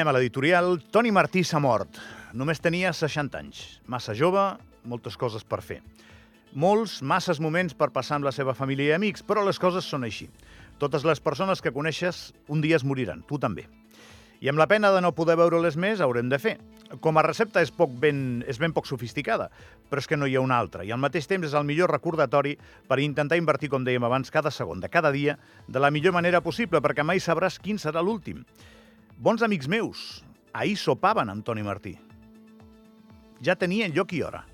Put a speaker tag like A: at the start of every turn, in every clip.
A: Anem a l'editorial. Toni Martí s'ha mort. Només tenia 60 anys. Massa jove, moltes coses per fer. Molts, masses moments per passar amb la seva família i amics, però les coses són així. Totes les persones que coneixes un dia es moriran, tu també. I amb la pena de no poder veure-les més, haurem de fer. Com a recepta és, poc ben, és ben poc sofisticada, però és que no hi ha una altra. I al mateix temps és el millor recordatori per intentar invertir, com dèiem abans, cada segon de cada dia de la millor manera possible, perquè mai sabràs quin serà l'últim. Bons amics meus, ahir sopaven amb Toni Martí. Ja tenien lloc i hora,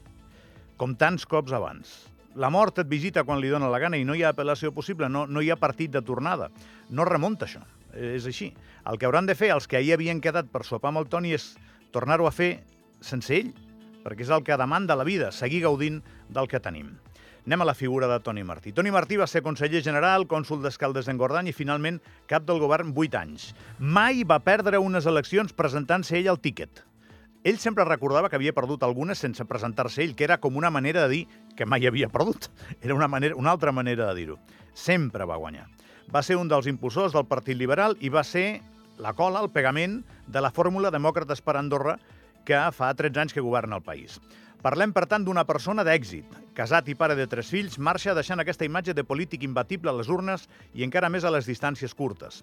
A: com tants cops abans. La mort et visita quan li dóna la gana i no hi ha apel·lació possible, no, no hi ha partit de tornada. No remunta això, és així. El que hauran de fer els que ahir havien quedat per sopar amb el Toni és tornar-ho a fer sense ell, perquè és el que demanda la vida, seguir gaudint del que tenim. Anem a la figura de Toni Martí. Toni Martí va ser conseller general, cònsul d'Escaldes d'Engordany i finalment cap del govern 8 anys. Mai va perdre unes eleccions presentant-se ell al tíquet. Ell sempre recordava que havia perdut algunes sense presentar-se ell, que era com una manera de dir que mai havia perdut. Era una, manera, una altra manera de dir-ho. Sempre va guanyar. Va ser un dels impulsors del Partit Liberal i va ser la cola, el pegament de la fórmula Demòcrates per Andorra que fa 13 anys que governa el país. Parlem, per tant, d'una persona d'èxit. Casat i pare de tres fills, marxa deixant aquesta imatge de polític imbatible a les urnes i encara més a les distàncies curtes.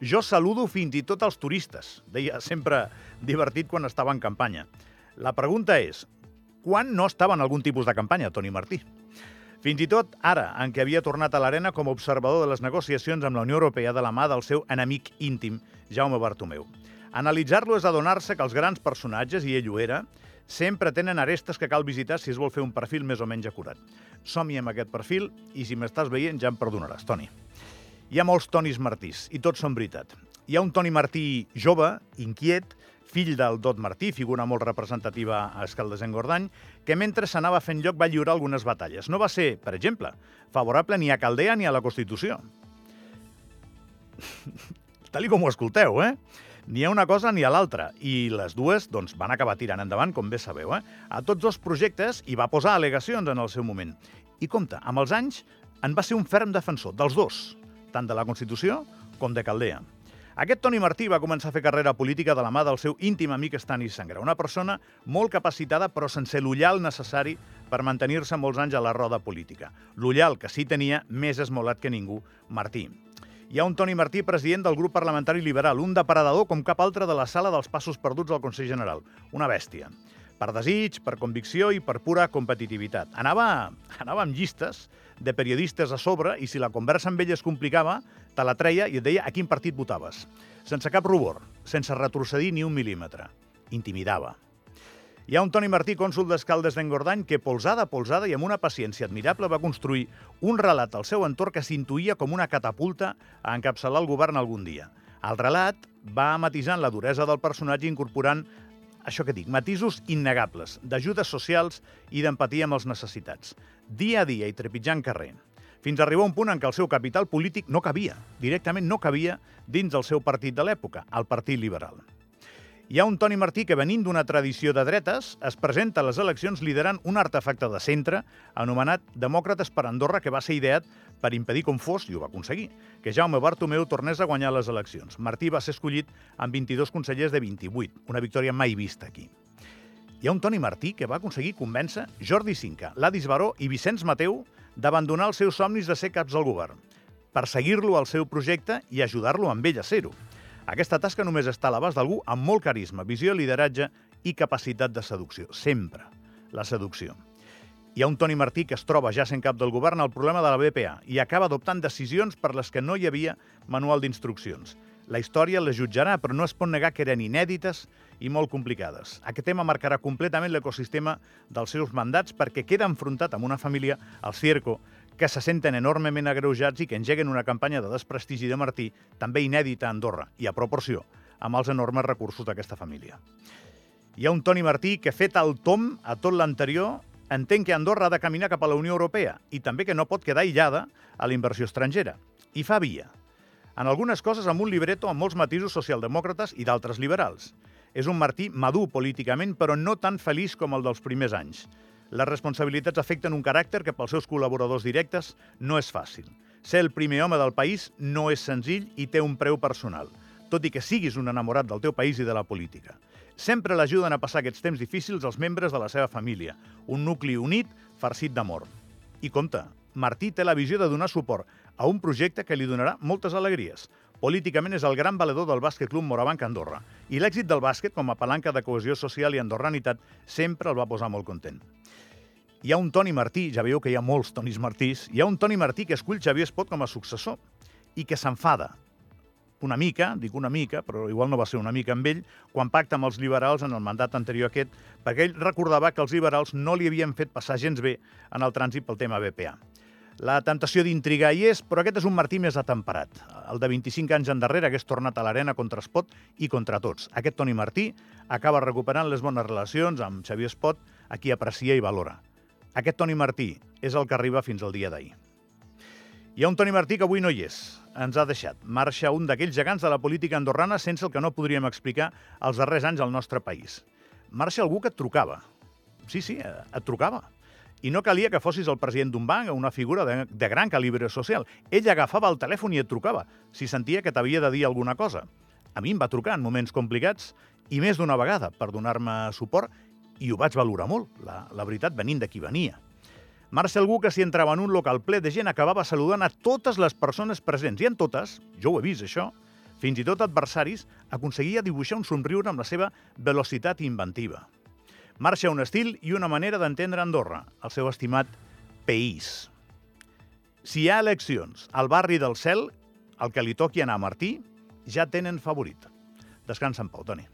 A: Jo saludo fins i tot els turistes, deia sempre divertit quan estava en campanya. La pregunta és, quan no estava en algun tipus de campanya, Toni Martí? Fins i tot ara, en què havia tornat a l'arena com a observador de les negociacions amb la Unió Europea de la mà del seu enemic íntim, Jaume Bartomeu. Analitzar-lo és adonar-se que els grans personatges, i ell ho era, sempre tenen arestes que cal visitar si es vol fer un perfil més o menys acurat. Som-hi amb aquest perfil i si m'estàs veient ja em perdonaràs, Toni. Hi ha molts Tonis Martís, i tots són veritat. Hi ha un Toni Martí jove, inquiet, fill del Dot Martí, figura molt representativa a Escaldes en Gordany, que mentre s'anava fent lloc va lliurar algunes batalles. No va ser, per exemple, favorable ni a Caldea ni a la Constitució. Tal com ho escolteu, eh? Ni a una cosa ni a l'altra. I les dues doncs, van acabar tirant endavant, com bé sabeu. Eh? A tots dos projectes hi va posar al·legacions en el seu moment. I compte, amb els anys en va ser un ferm defensor dels dos tant de la Constitució com de Caldea. Aquest Toni Martí va començar a fer carrera política de la mà del seu íntim amic Stanis Sangra, una persona molt capacitada però sense l'ullal necessari per mantenir-se molts anys a la roda política. L'ullal que sí tenia més esmolat que ningú, Martí. Hi ha un Toni Martí, president del grup parlamentari liberal, un depredador com cap altre de la sala dels passos perduts al Consell General. Una bèstia. Per desig, per convicció i per pura competitivitat. Anava, anava amb llistes de periodistes a sobre i si la conversa amb ell es complicava, te la treia i et deia a quin partit votaves. Sense cap rubor, sense retrocedir ni un mil·límetre. Intimidava. Hi ha un Toni Martí, cònsul d'Escaldes d'Engordany, que polsada, polsada i amb una paciència admirable va construir un relat al seu entorn que s'intuïa com una catapulta a encapçalar el govern algun dia. El relat va matisant la duresa del personatge incorporant això que dic, matisos innegables, d'ajudes socials i d'empatia amb els necessitats. Dia a dia i trepitjant carrer. Fins a arribar a un punt en què el seu capital polític no cabia, directament no cabia dins del seu partit de l'època, el Partit Liberal. Hi ha un Toni Martí que, venint d'una tradició de dretes, es presenta a les eleccions liderant un artefacte de centre anomenat Demòcrates per Andorra, que va ser ideat per impedir com fos, i ho va aconseguir, que Jaume Bartomeu tornés a guanyar les eleccions. Martí va ser escollit amb 22 consellers de 28, una victòria mai vista aquí. Hi ha un Toni Martí que va aconseguir convèncer Jordi Cinca, Ladis Baró i Vicenç Mateu d'abandonar els seus somnis de ser caps del govern, per seguir-lo al seu projecte i ajudar-lo amb ell a ser-ho. Aquesta tasca només està a l'abast d'algú amb molt carisma, visió, lideratge i capacitat de seducció. Sempre. La seducció. Hi ha un Toni Martí que es troba ja sent cap del govern al problema de la BPA i acaba adoptant decisions per les que no hi havia manual d'instruccions. La història les jutjarà, però no es pot negar que eren inèdites i molt complicades. Aquest tema marcarà completament l'ecosistema dels seus mandats perquè queda enfrontat amb una família, el Circo, que se senten enormement agreujats i que engeguen una campanya de desprestigi de Martí, també inèdita a Andorra, i a proporció amb els enormes recursos d'aquesta família. Hi ha un Toni Martí que, fet el tom a tot l'anterior, entén que Andorra ha de caminar cap a la Unió Europea i també que no pot quedar aïllada a la inversió estrangera. I fa via. En algunes coses amb un libreto amb molts matisos socialdemòcrates i d'altres liberals. És un Martí madur políticament, però no tan feliç com el dels primers anys. Les responsabilitats afecten un caràcter que pels seus col·laboradors directes no és fàcil. Ser el primer home del país no és senzill i té un preu personal. tot i que siguis un enamorat del teu país i de la política. Sempre l'ajuden a passar aquests temps difícils els membres de la seva família, un nucli unit, farcit d'amor. I compte, Martí té la visió de donar suport a un projecte que li donarà moltes alegries. Políticament és el gran valedor del bàsquet club Morabanc Andorra i l'èxit del bàsquet com a palanca de cohesió social i andorranitat sempre el va posar molt content. Hi ha un Toni Martí, ja veieu que hi ha molts Tonis Martís, hi ha un Toni Martí que escull Xavier Espot com a successor i que s'enfada una mica, dic una mica, però igual no va ser una mica amb ell, quan pacta amb els liberals en el mandat anterior aquest, perquè ell recordava que els liberals no li havien fet passar gens bé en el trànsit pel tema BPA. La tentació d'intrigar hi és, però aquest és un Martí més atemperat. El de 25 anys endarrere hagués tornat a l'arena contra Espot i contra tots. Aquest Toni Martí acaba recuperant les bones relacions amb Xavier Espot, a qui aprecia i valora. Aquest Toni Martí és el que arriba fins al dia d'ahir. Hi ha un Toni Martí que avui no hi és. Ens ha deixat. Marxa un d'aquells gegants de la política andorrana sense el que no podríem explicar els darrers anys al nostre país. Marxa algú que et trucava. Sí, sí, et trucava. I no calia que fossis el president d'un banc o una figura de, de gran calibre social. Ell agafava el telèfon i et trucava, si sentia que t'havia de dir alguna cosa. A mi em va trucar en moments complicats i més d'una vegada per donar-me suport i ho vaig valorar molt, la, la veritat, venint de qui venia. Marcel Gu, que si entrava en un local ple de gent, acabava saludant a totes les persones presents. I en totes, jo ho he vist, això, fins i tot adversaris, aconseguia dibuixar un somriure amb la seva velocitat inventiva. Marxa un estil i una manera d'entendre Andorra, el seu estimat país. Si hi ha eleccions al barri del cel, el que li toqui anar a Martí, ja tenen favorit. Descansa en pau, Toni.